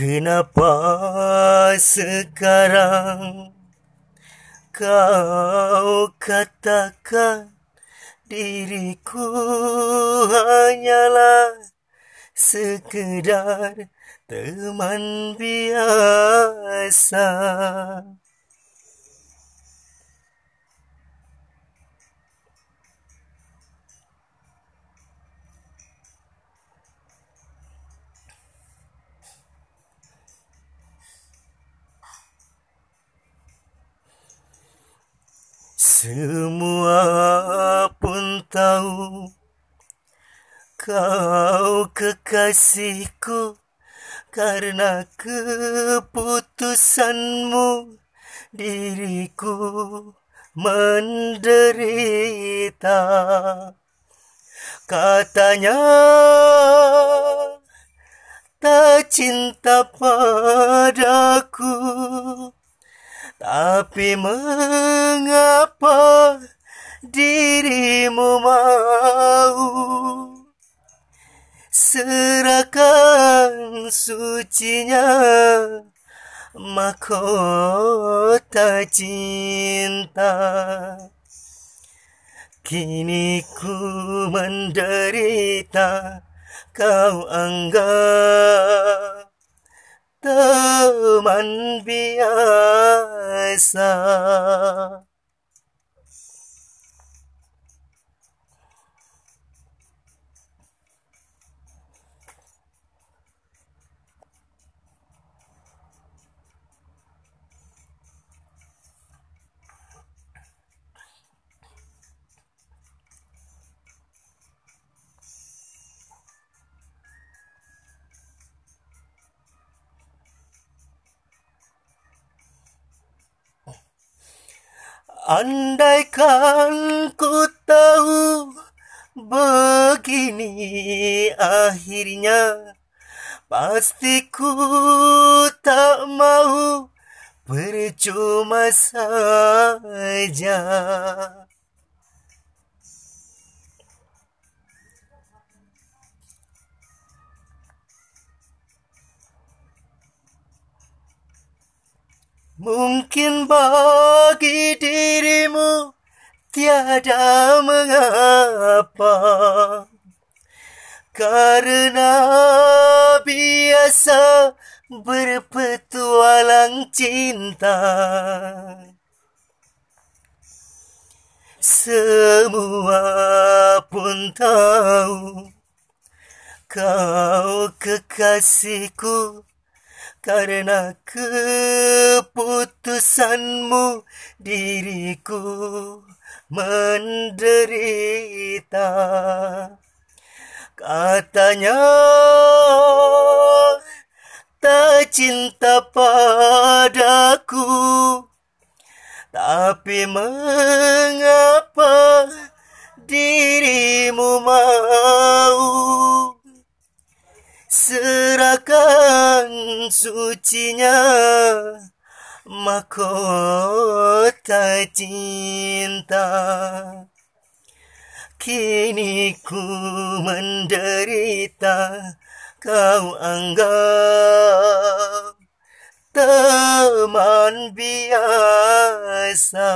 Kenapa sekarang kau katakan diriku hanyalah sekedar teman biasa? Semua pun tahu kau kekasihku karena keputusanmu diriku menderita. Katanya tak cinta padaku. Tapi mengapa dirimu mau serahkan sucinya mahkota cinta? Kini ku menderita, kau anggap teman biasa. Andaikan ku tahu begini akhirnya Pasti ku tak mau percuma saja Mungkin bagi dirimu tiada mengapa. Karena biasa berpetualang cinta. Semua pun tahu kau kekasihku karena keputusanmu diriku menderita. Katanya tak cinta padaku, tapi mengapa dirimu mau? Serahkan sucinya mahkota cinta. Kini ku menderita, kau anggap teman biasa.